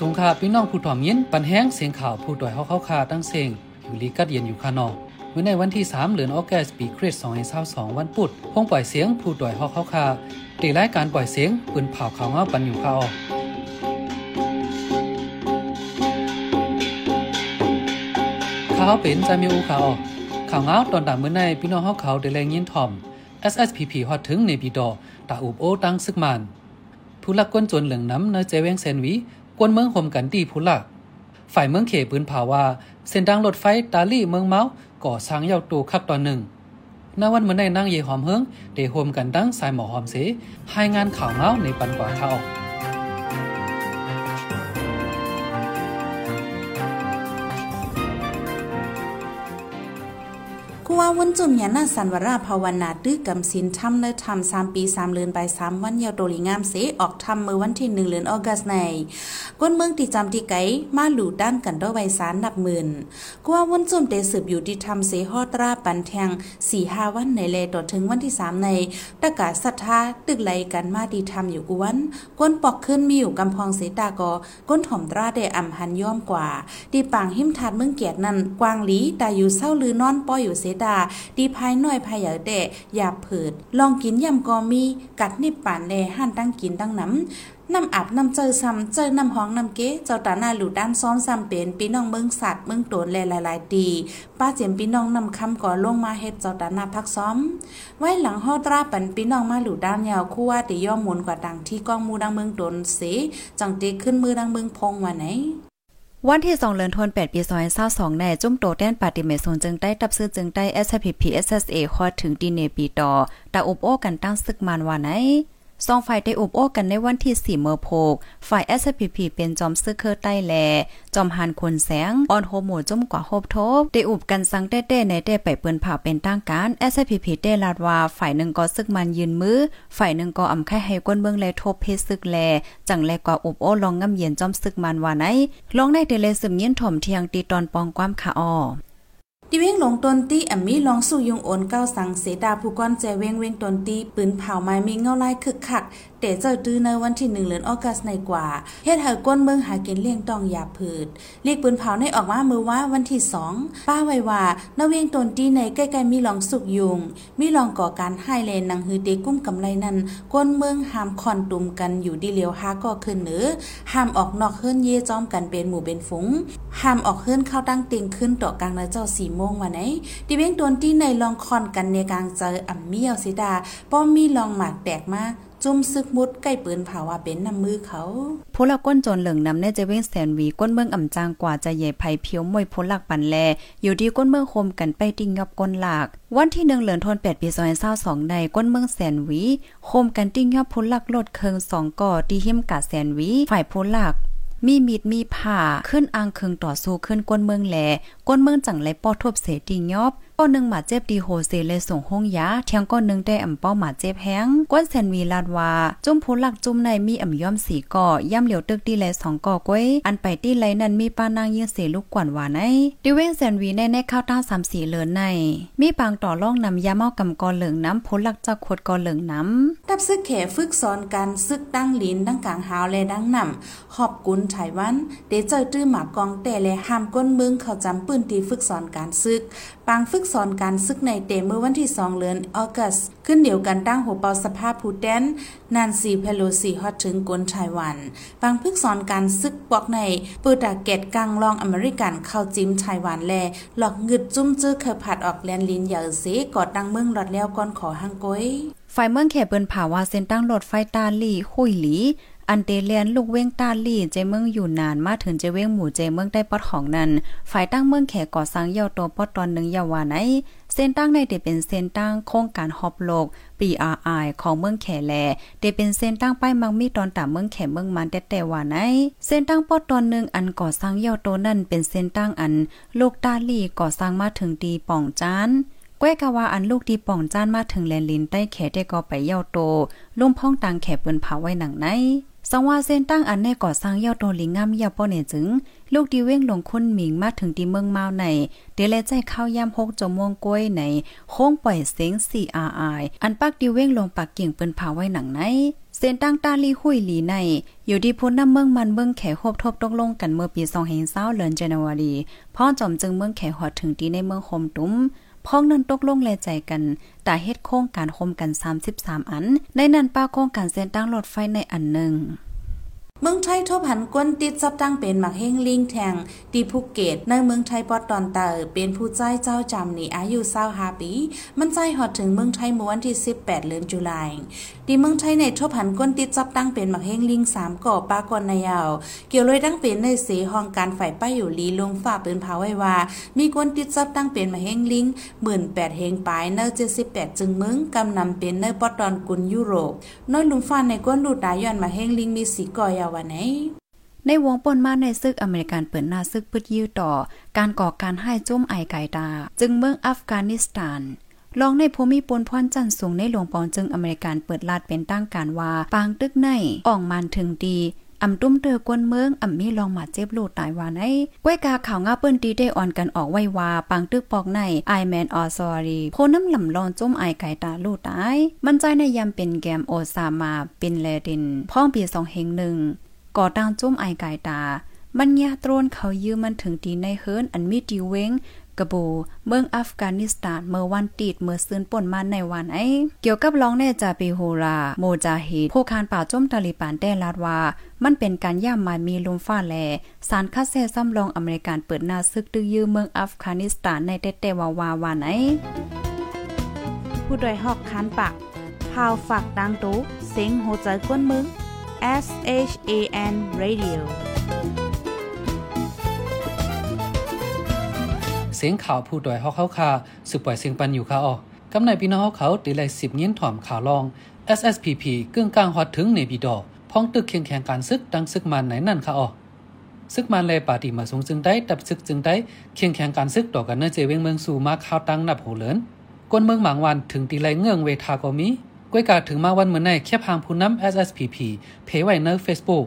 สงคาพี่น้องผู้ถ่อมยินปันแห้งเสียงข่าวผู้ต่อยเฮาเข้าคาตั้งเสียงอยู่ลีกัดเย็นอยู่คานอกเมื่อในวันที่ 3เดือนออกัสปีคริสต์2022วันพุธพงปล่อยเสียงผู้ต่อยเฮาเข้าคาตีรายการปล่อยเสียงปืนเผาข่าวเงาปันอยู่คาออกข่าวเป็นจะมีอูข่าวออกข่าวเงาตอนตามเมื่อในพี่น้องเฮาเขาได้แรงยินถ่อม SSPP ฮอดถึงในปีดอตาอุบโอตั้งซึกมันผู้ลักก้นจนเหลืองน้ำเนเจเวงเซนวี กวนเมืองห่มกันตีผู้ลักฝ่ายเมืองเขปืนผาว่า เส้นทางรถไฟตาลี่เมืองเมาก่อสร้างยาวตูคักตอนหนึ่งนวันเมื่อในนั่งเยหอมเฮิงเดโฮมกันดังสายหมอหอมเสให้งานข่าวเมาในปันกว่าเขาาวันจุ่มยานาสันวราภาวนาตื้อกำสินทำเนทำสามปีสามเลือนไปสามวันเยาวโตลิงามเสออกทำเมื่อวันที่หนึ่งเลือนออกัสในก้นเมืองตีจำที่ไกมาหลู่ด้านกันด้วยไวสารนับหมื่นกว่าวันจุ่มเตสืบอยู่ที่ทำเสฮอตราปันแทงสี่ห้าวันในเลต่อถึงวันที่สามในตะกาศรัทธาตึกไหลกันมาดีทำอยู่กวนก้นปอกขึ้นมีอยู่กำพองเสตากอก้นถ่อมตราเดอ่ำหันย่อมกว่าดีปางหิมทัดเมืองเกียรตินั้นกวางหลีตาอยู่เศร้าลือนอนป้อยอยู่เสตาดีภายน้อยภายใหญ่แต่อย่าเผิด ลองกินยำกอมีกัดนิบป่านแลห่านตั้งกินตั้งน้ำน้ำอาบน้ำเจอซ้ำเจอน้ำห้องน้ำเก๋เจ้าตาหน้าหลุดด้านซ้อนซ้ำเป็นปีน้องเมืองสัตว์เมืองโตนแลหลายๆดีป้าเจียมปีน้องนำคำก่อลงมาเฮ็ดเจ้าตาหน้าพักซ้อม ไว้หลังฮอตราปันปีน้องมาหลุดด้านยาวคู่ว่าติย่อมหมุนกว่าดังที่กองมูดังเมืองโตนเสจังเตขึ้นมือดังเมืองพงว่าไหน วันที่2เดือนธันวาคมปี2022ในจุ้มโตแต้นปาติเมซงจึงได้ตับซื้อจึงได้ SPP SSA ฮอดถึงดีเนปีต่อตาอบโอกันตั้งซึกมันว่าไหน สองฝ่ายได้อุบโอ้กันในวันที่ 4 เมษโพกฝ่าย SPP เป็นจอมซึกเคอใต้แล จอมหันคนแสง ออนโฮโมจุ่มกว่าโฮบทบ ได้อุบกันสังเต้ๆในเต้ไปเปิ้นผ่าเป็นตั้งการ SPP ได้ลาดว่าฝ่ายหนึ่งก็ซึกมันยืนมือ ฝ่ายหนึ่งก็อำไข่ให้ก้นเมืองแลทบเพซึกแล จังแลกว่าอุบโอ้ลองงำเย็นจอมซึกมันว่าไหนลองได้เดเลซึมยินถ่อมเทียงตีตอนปองความขาอ้อ ดิเวงหลงตนตีแอมมีลองสู้ยุงโอนเก้าสังเสดาผู้ก้อนแจเวงเวงตนตีปืนเผาไม้มีเงาลายคึกคักแต่เจ้าตื้อในวันที่หนึ่งเดือนออกัสในกว่าเฮ็ดให้ก้นเมืองหากินเลี้ยงต้องยาผืดเรียกปืนเผาในออกมาเมือว่าวันที่สองป้าไว้ว่านาเวียงตนตีในใกล้ๆมีลองสุกยุง มีลองก่อการให้เลนนังฮือเตกุ้มกำไรนั้นก้นเมืองหามคอนตุ่มกันอยู่ดีเลียวหาก็ขึ้นเหนือห้ามออกนอกเฮือนเย่จอมกันเป็นหมู่เป็นฝูงห้ามออกเฮือนเข้าตั้งเตียงขึ้นต่อกลางนะเจ้าสีมงวันไหนดิเวียงตนตีในลองคอนกันในกลางเจออ่ำเมียวสิดาป้อมมีลองหมากแตกมาจุ่มซึกมุดใกล้ปืนเผาว่าเป็นน้ำมือเขาผู้ละก้นจนเหลืองนำในจะเว้งแสนวีก้นเมืองอ่ำจางกว่าจะใหญ่ไผเพียวมวยพ้หลักปันแล อยู่ดีก้นเมืองโคมกันไปติงยอบก้นหลักวันที่หนึ่งเหลือนทนแปดปีซอยเศร้าสองในก้นเมืองแสนวีโคมกันติงยอบพ้หลักลดเคิงสองก่อตีหิมกาแสนวีฝ่ายพ้หลัก มีมีดมีผ่าขึ้นอ่างเคิงต่อสู้ขึ้นก้นเมืองแหลก้นเมืองจังไรปอทบเสติงยอบ อนหนึ่งหมาเจ็บดีโฮเซเลยส่งห้องยาเทียงก้อนหนึ่งได้อ่ำเป้าหมาเจ็บแห้งก้นแซนวีลาดว่าจุ่มผู้หลักจุ่มในมีอ่ำย่อมสีก่อย่ำเหลียวตึกดีแลสองก่อก้วยอันไปที่ไรนั้นมีป้านางยืนเสลูกกวนว่าในดิเว้งแซนวีในในข้าวต้าสามสีเลินใน มีปางต่อล่องนำยาเมากำกอเหลืองน้ำผู้หลักจากขวดกอเหลืองน้ำตับซึกแขฝึกสอนการซึกตั้งลิ้นตั้งกลางหาวและดังนำขอบกุนไฉวันเดเจอตื้อหมากองแต่และห้ามก้นมืองเขาจำปืนตีฝึกสอนการซึกปางฝึกสอนการซึกในเตเมื่อวันที่ 2เดือนออกัสขึ้นเดียวกันตั้งหัวเปาสภาพผู้แดนนานซีเพโลซีฮอตถึงกนไต้หวันบางพึกสอนการซึกปอกในปืดาเกตกลางลองอเมริกันเข้าจิ้มไต้หวันแลหลอกงึดจุ้มจื้อเคยผัดออกแลนลินอย่าเสกอดดังเมืองหลอดแล้วก่อนขอหังก้อยฝ่ายเมืองแขเปิ้นผาว่าเส้นตั้งรถไฟตาลี่หุยหลี อันเตเลียนลูกเว้งตาลี่เจเมืองอยู่นานมาถึงเจเว้งหมู่เจเมืองได้ปอดของนั้น ฝ่ายตั้งเมืองแขก่อสร้างเยาวตัวปอดตอนหนึ่งยาวาไหนเส้นตั้งในเดเป็นเส้นตั้งโครงการฮอบโลก PRI ของเมืองแขแลเดเป็นเส้นตั้งป้ายมังมีตอนตาเมืองแขเมืองมันแต่แต่ว่าไหนเส้นตั้งปอดตอนหนึ่งอันก่อสร้างเยาวตัวนั้นเป็นเส้นตั้งอันลูกตาลี่ก่อสร้างมาถึงตีป่องจานก้วยกะว่าอันลูกดีป่องจ้านมาถึงแลนลินใต้แขได้ก็ไปเย่าโตลุ่มพ้องตังแขเปิ้นเผาไว้หนังใน สังว่าเส้นตั้งอันในก่อสร้างยอดโตลิงงามเยาป้อเนี่ยจึง ลูกดีเว้งลงคนหมิงมาถึงที่เมืองเมาใน เดลใจเข้ายาม6จมวงก้วยในโค้งปล่อยเสียง CRI อันปักดีเว้งลงปักเกิ่งเปิ้นผาไว้หนังในเส้นตั้งตาลีหุยหลีใน อยู่ที่พ้นน้ำเมืองมันเมืองแขคบทบตกลงกันเมื่อปี2020เดือนเจนวารีพ่อจอมจึงเมืองแขหอดถึงดีในเมืองคมตุ้ม พ้องนั้นตกลงแลใจกันแต่เฮ็ดโครงการคมกัน 33 อัน ในนั้นป้าโครงการเส้นตั้งรถไฟในอันหนึ่ง เมืองไทยทบหันก้นติดจับตั้งเป็นหมักเฮงลิงแทงตีภูเก็ตในเมืองไทยปอดตอนเตอเป็นผู้ใจเจ้าจำนี่อายุเศร้าฮาปี มันใจหอดถึงเมืองไทยเมื่อวันที่ 18เดือนจุลายดีเมืองไทยในทบหันก้นติดจับตั้งเป็นหมักเฮงลิง3ก่อปากอนนายาวเกี่ยวเลยตั้งเป็นในเสห้องการฝ่ายป้ายอยู่ลีลงฝ่าปืนเผาไว้ว่า มีก้นติดจับตั้งเป็นหมักเฮงลิง18เฮงปลายเนอ78จึงเมืองกำนำเป็นในปอดตอนกุนยุโรปน้อยลุงฟ้าในก้นดูดายย้อนหมาเฮงลิงมีสีก่อยาวไหนในวงปนมาในซึกอเมริกันเปิดหน้าซึกพืดยื้อต่อ การก่อการให้จุ่มไอไก่ตา จึงเมืองอัฟกานิสถานลองในภูมิปนพรจันสูงในหลวงปอนจึงอเมริกันเปิดลาดเป็นตั้งการว่า ปางตึกในอ่องมันถึงดี อ่ำตุ้มเตอกวนเมืองอ่ำมีลองมาเจ็บลูดตายวาในก้วยกาข่าวงาเปิ้นตีได้อ่อนกันออกไว้ว่าปังตึกปอกในไอแมนออซอรีโพน้ำลำลอนจุ้มไอไก่ตาลูดตาย มันใจในยามเป็นแกมโอซามาเป็นแลดินพ้องปีสองเฮงหนึ่งก่อตั้งจุ้มไอไก่ตามันยาตรนเขายืมมันถึงตีในเฮิรนอันมีดีเวง กระบูเมืองอัฟกานิสถานเมื่อวันติดเมื่อซื้นป่นมาในวันไอเกี่ยวกับร้องแน่จาปีโฮราโมจาฮิดผู้คานป่าจมตาลิบานได้ลาดว่า มันเป็นการย่ามมามีลมฟ้าแล สารคัดแซ่ซ้ำลองอเมริกันเปิดหน้าซึกดื้อยื้อเมืองอัฟกานิสถานในเตเตวาวาวานไอผู้ดยหอกคานปากพาวฝากดังตู้เสียงโหใจกวนมึง S H A N Radio เสียงข่าวผู้ดอยฮอกเขาคาสืบปล่อยเสียงปันอยู่ค่ะอ๋อกำในพี่น้องเขาตีไลสิบเงี้ยนถ่อมข่าวลอง SSPP กึ่งกลางฮอดถึงในบีดอพ้องตึกเคียงแข่งการซึกดังซึกมันไหนนั่นค่ะอ๋อซึกมันเลยปาติมาสูงจึงได้ดับซึกจึงได้เคียงแข่งการซึกต่อกันเนื้อเจเวงเมืองสู่มาข่าวตั้งนับหูเลินกวนเมืองหมางวันถึงตีไลเงื่องเวทาก็มีก้วยกาถึงมาวันเหมือนในแคบหางผู้นำ SSPP เพไว้ใน Facebook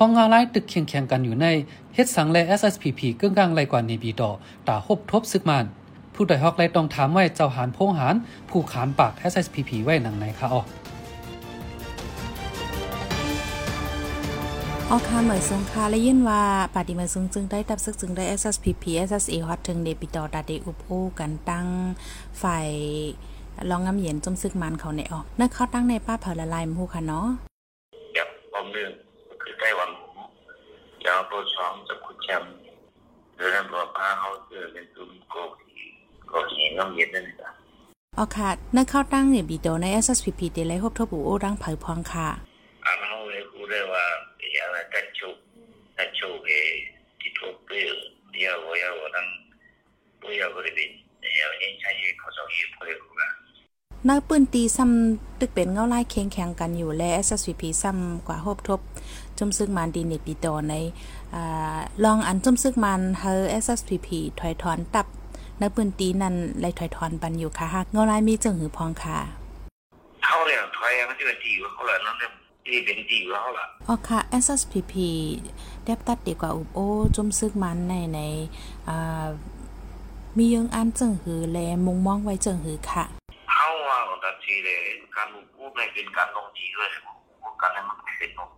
พองงาไล่ตึกเคียงแข่งกันอยู่ในเฮ็ดสังและ SSPP กึ่งกลางไรกว่าในบีดอตาหบทบซึกมันผู้ใดฮอกไลต้องถามไว้เจ้าหานพงหานผู้ขานปาก SSPP ไว้หนังไหนคะอ๋อออคาเหมยสงคาและยินว่าปฏิมาซึงจึงได้ตับซึกจึงได้ SSPP SSA ฮอตถึงเดปิตอดาเดอุปโอกันตั้งฝ่ายลองงำเย็นจมซึกมันเขาในออกนั่นเขาตั้งในป้าเผาละลายมูค่ะเนาะเดี๋ยวผมเรื่องคือไต้หวันยาวตัวช้อมเรื่อง ตัวป้าเขาเจอเป็นตุ้มโกกีโกกีงำเย็นนั่นแหละอ๋อค่ะนั่นเข้าตั้งเนี่ยบีโดใน SSPP เดลัยฮบทบูโอรังเผยพองค่ะอ่าเขาเลยคูได้ว่าอย่างไรกันชุกกันชุกเอที่ทุกเปรี้ยวเดียวว่าอย่างนั้นตัวอย่างบริเวณอย่างนี้ใช้เขาจะยืมเพื่อกูนะนักปืนตีซ้ำตึกเป็นเงาไล่เคียงแข่งกันอยู่และ SSVP ซ้ำกว่าฮบทบ จมซึกมันดีเนปีโตในลองอันจมซึกมันเฮอ SSVP ถอยถอนตับนักปืนตีนั่นไลถอยถอนปันอยู่ค่ะฮักเงาไล่มีจึงหือพองค่ะเขาเนี่ยถอยมันจะเป็นดีว่าเขาเลยนั่นเนี่ยที่เป็นดีว่าเขาล่ะอ๋อค่ะ SSPP เดบตัดดีกว่าอุบโอจมซึกมันในในมียังอันจึงหือแลมุงมองไว้จึงหือค่ะทีเลยการพูดไม่เป็นการลงทีด้วยกันให้มันเป็นลงแต่ละแต่ก็ว่าคนนั้นพูดเนี่ยเลยมีน้ำให้มันเปามันจะมันจะว่าสอง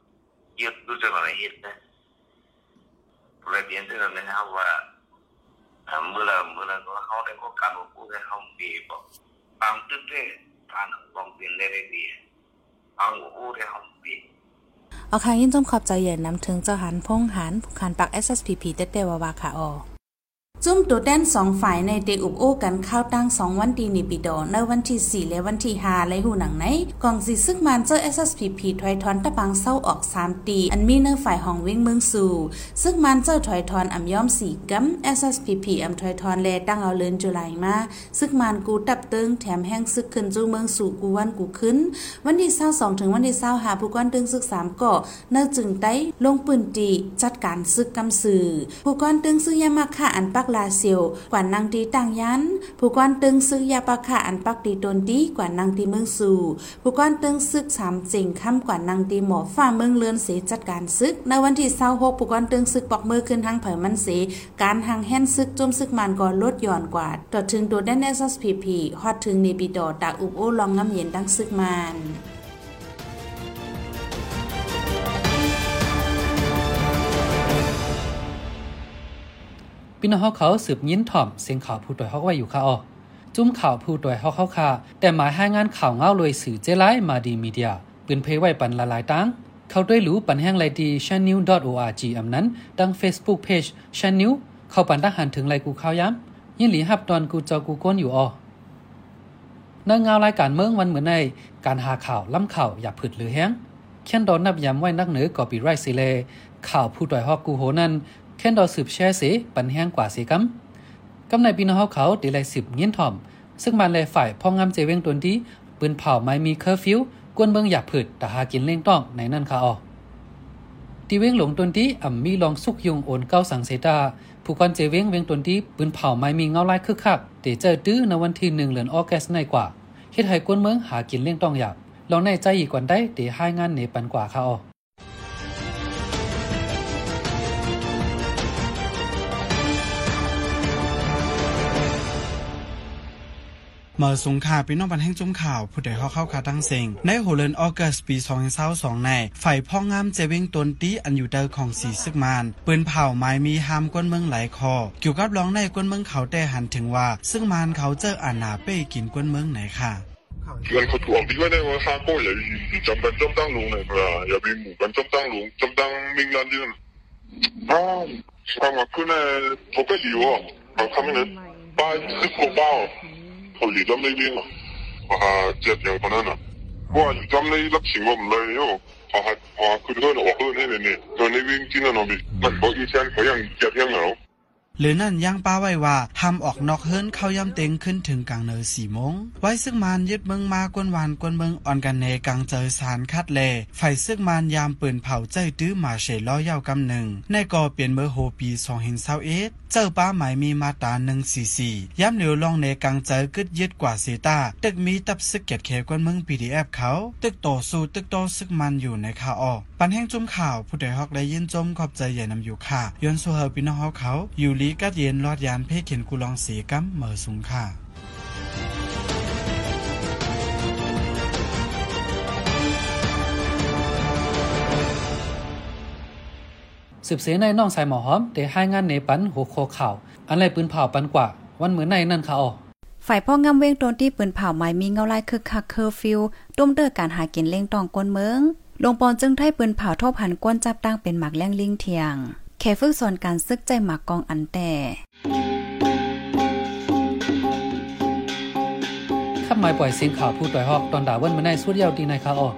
ยึดรู้จักอะไรเห็นนะเลยเปลี่ยนที่เราเนี่ยว่าเมื่อไรเมื่อไรก็เขาได้ก็การพูดให้เขาดีบอกบางตึ๊ดเด้ทานบองเปลี่ยนได้ได้ดีบางหูได้เขาดีเอาค่ะยินจมขอบใจเย็นนำถึงเจ้าหันพงหันผู้ขันปัก SSPP เต้เดวาวาค่ะออ จุ่มตัวแดนสองฝ่ายในเตอุบโอกันเข้าตั้งสองวันดีนิปิดในวันที่4และวันที่5และหูหนังไหนกองสิซึกมันเจอ SSPP ถอยทอนตะปังเศร้าออก3ตีอันมีเนื้อฝ่ายห้องวิ่งเมืองสู่ซึกมันเจอถอยทอนอ่ำย่อมสี่กัม SSPP อ่ำถอยทอนแลตั้งเอาเลินจุไลมาซึกมันกูตับตึงแถมแห้งซึกขึ้นจูเมืองสู่กูวันกูขึ้น วันที่22ถึงวันที่25ผู้ก้อนตึงซึก3ก่อเนื้อจึงไต้ลงปืนตีจัดการซึกกำสื่อผู้ก้อนตึงซึกยามาค่าอันปักลาเซียวกว่านางตีต่างยัน ผู้ก้อนตึงซึกยาปะค่าอันปักตีตนดีกว่านางตีเมืองสู่ ผู้ก้อนตึงซึกสามเจิงค่ำกว่านางตีหมอฟ้าเมืองเลือนเสจัดการซึก ในวันที่26ผู้ก้อนตึงซึกปอกมือขึ้นทางเผยมันเส การทางแห่นซึกจุ่มซึกมันก็ลดหย่อนกว่าต่อถึงตัวแดน SSPP ฮอดถึงเนปิดอตาอุบโอลองงำเย็นดังซึกมัน พี่น้องเฮาเขาสืบยินถ่อมเสียงข่าวผู้ตวยเฮาไว้อยู่ค่ะอ๋อจุ้มข่าวผู้ตวยเฮาเข้าค่ะแต่หมายให้งานข่าวเงาเลยสื่อเจไลมาดีมีเดียปืนเพไว้ปันละลายตังเขาด้วยรู้ปันแห้งไลดี channel.org อำนั้นดัง Facebook Page channel เข้าปันทหารถึงไลกูข่าวย้ำยินหลีฮับตอนกูจอกูก้นอยู่อ๋อเนื้อเงารายการเมืองวันเหมือนในการหาข่าวล้ำข่าวอย่าผึดหรือแห้งเขียนดอนนับย้ำไว้นักเหนือกอปีไรสิเล ข่าวผู้ตวยฮอกกูโหนั้น แค่นดอสืบแช่เสปันแห้งกว่าเสกำกำในปีน้องเขาดีไลสิบเงี้ยนถ่อม ซึ่งมันเลยฝ่ายพ่องงามเจเวงตนที่ปืนเผาไม่มีเคอร์ฟิวกวนเบิงอย่าผึดแต่หากินเล่งต้องในนั่นค่ะออตีเวงหลงตนที่อ่ำมีลองสุกยุงโอนเก้าสังเสตาผู้กอนเจเวงเวงตนที่ปืนเผาไม่มีเงาลายคึกคักเดเจอตื้อในวันที่หนึ่งเดือนออกัสในกว่าเฮ็ดให้กวนเมืองหากินเล่งต้องหยาบลองในใจอีกกว่าได้เดให้งานเนปันกว่าค่ะออ เมื่อสงขาพี่น้องบันแห่งจุ้มข่าว ผู้ใดเข้าเข้าคาตั้งเซ็งในโฮเลนออกัสปี2022ในฝ่ายพ่องามเจเวงตนตีอันอยู่เดอของสีซึกมานปืนเผาไม้มีหามก้นเมืองหลายคอ เกี่ยวกับร้องในก้นเมืองเขาแต่หันถึงว่า ซึ่งมานเขาเจออานาเป้กินก้นเมืองไหนค่ะ 人佢讲点解咧？我下个又要浸紧针灯笼嚟㗎，入边无紧针灯笼，针灯明眼啲。啊，我话佢咧好不了啊！我睇咧包一个包， 佢而家呢边啊，我话只样咁样啊，我话而家呢粒钱我唔嚟喎。我系我话佢哋都落去呢边呢，佢呢边见到我哋，乜我以前佢ยัง日ยังเหงา หรือนั่นยังป้าไว้ว่าห้ามออกนอกเฮิรนเข้าย่ำเต็งขึ้นถึงกลางเนอสี่โมง ไว้ซึ่งมานยึดเมืองมากวนวานกวนเมืองอ่อนกันเนกลางเจอสารคัดเลไฟซึ่งมานยามปืนเผาใจตื้อมาเฉยล้อยาวกำหนึ่ง ในก่อเปลี่ยนเมื่อโฮปีสองหินเศร้าเอ็ด เจ้าป้าหมายมีมาตาหนึ่งสี่สี่ย้ำเหลียวลองในกลางเจอกึดยึดกว่าเซตาตึกมีตับซึกเกียดเขกวนมึงปีดีแอฟเขา ตึกต่อสู้ตึกโตซึกมันอยู่ในข่าออก ปันแห้งจุ่มข่าวผู้ใดฮอกได้ยินจมขอบใจใหญ่นำอยู่ค่ะย้อนสู่เฮาปีน้องเฮาเขา อยู่ลีกัดเย็นรอดยานเพ่เขียนกูลองสีกัมเหมอสูงค่ะ สืบเสในน้องสายหมอหอมแต่ให้งานเนปันหัวโคข่าว อันไรปืนเผาปันกว่า วันเหมือนในนั่นค่ะอ๋อฝ่ายพ่องามเว้งตนที่ปืนเผาไม้มีเงาลายคึกคักเคอร์ฟิวตุ้มเด้อการหากินเล่งตองก้นเมืองลงปอนจึงไทยปืนเผาทบหันก้นจับตั้งเป็นหมักแรงลิงเทียงแค่ฝึกสอนการซึกใจหมักกองอันแต่ขับหมายปล่อยเสียงข่าวผู้ต่อยฮอกตอนด่าวันมาในสุดยาวดีในค่ะอ๋อ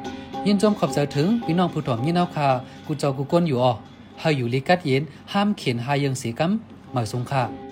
ยินจมขอบใจถึงพี่น้องผู้ถ่อมยินเอาค่ะกูจอกูก้นอยู่อ๋อ เฮาอยู่ลิกัดเย็นห้ามเขียนหายังเสียกำหมายสงค่ะ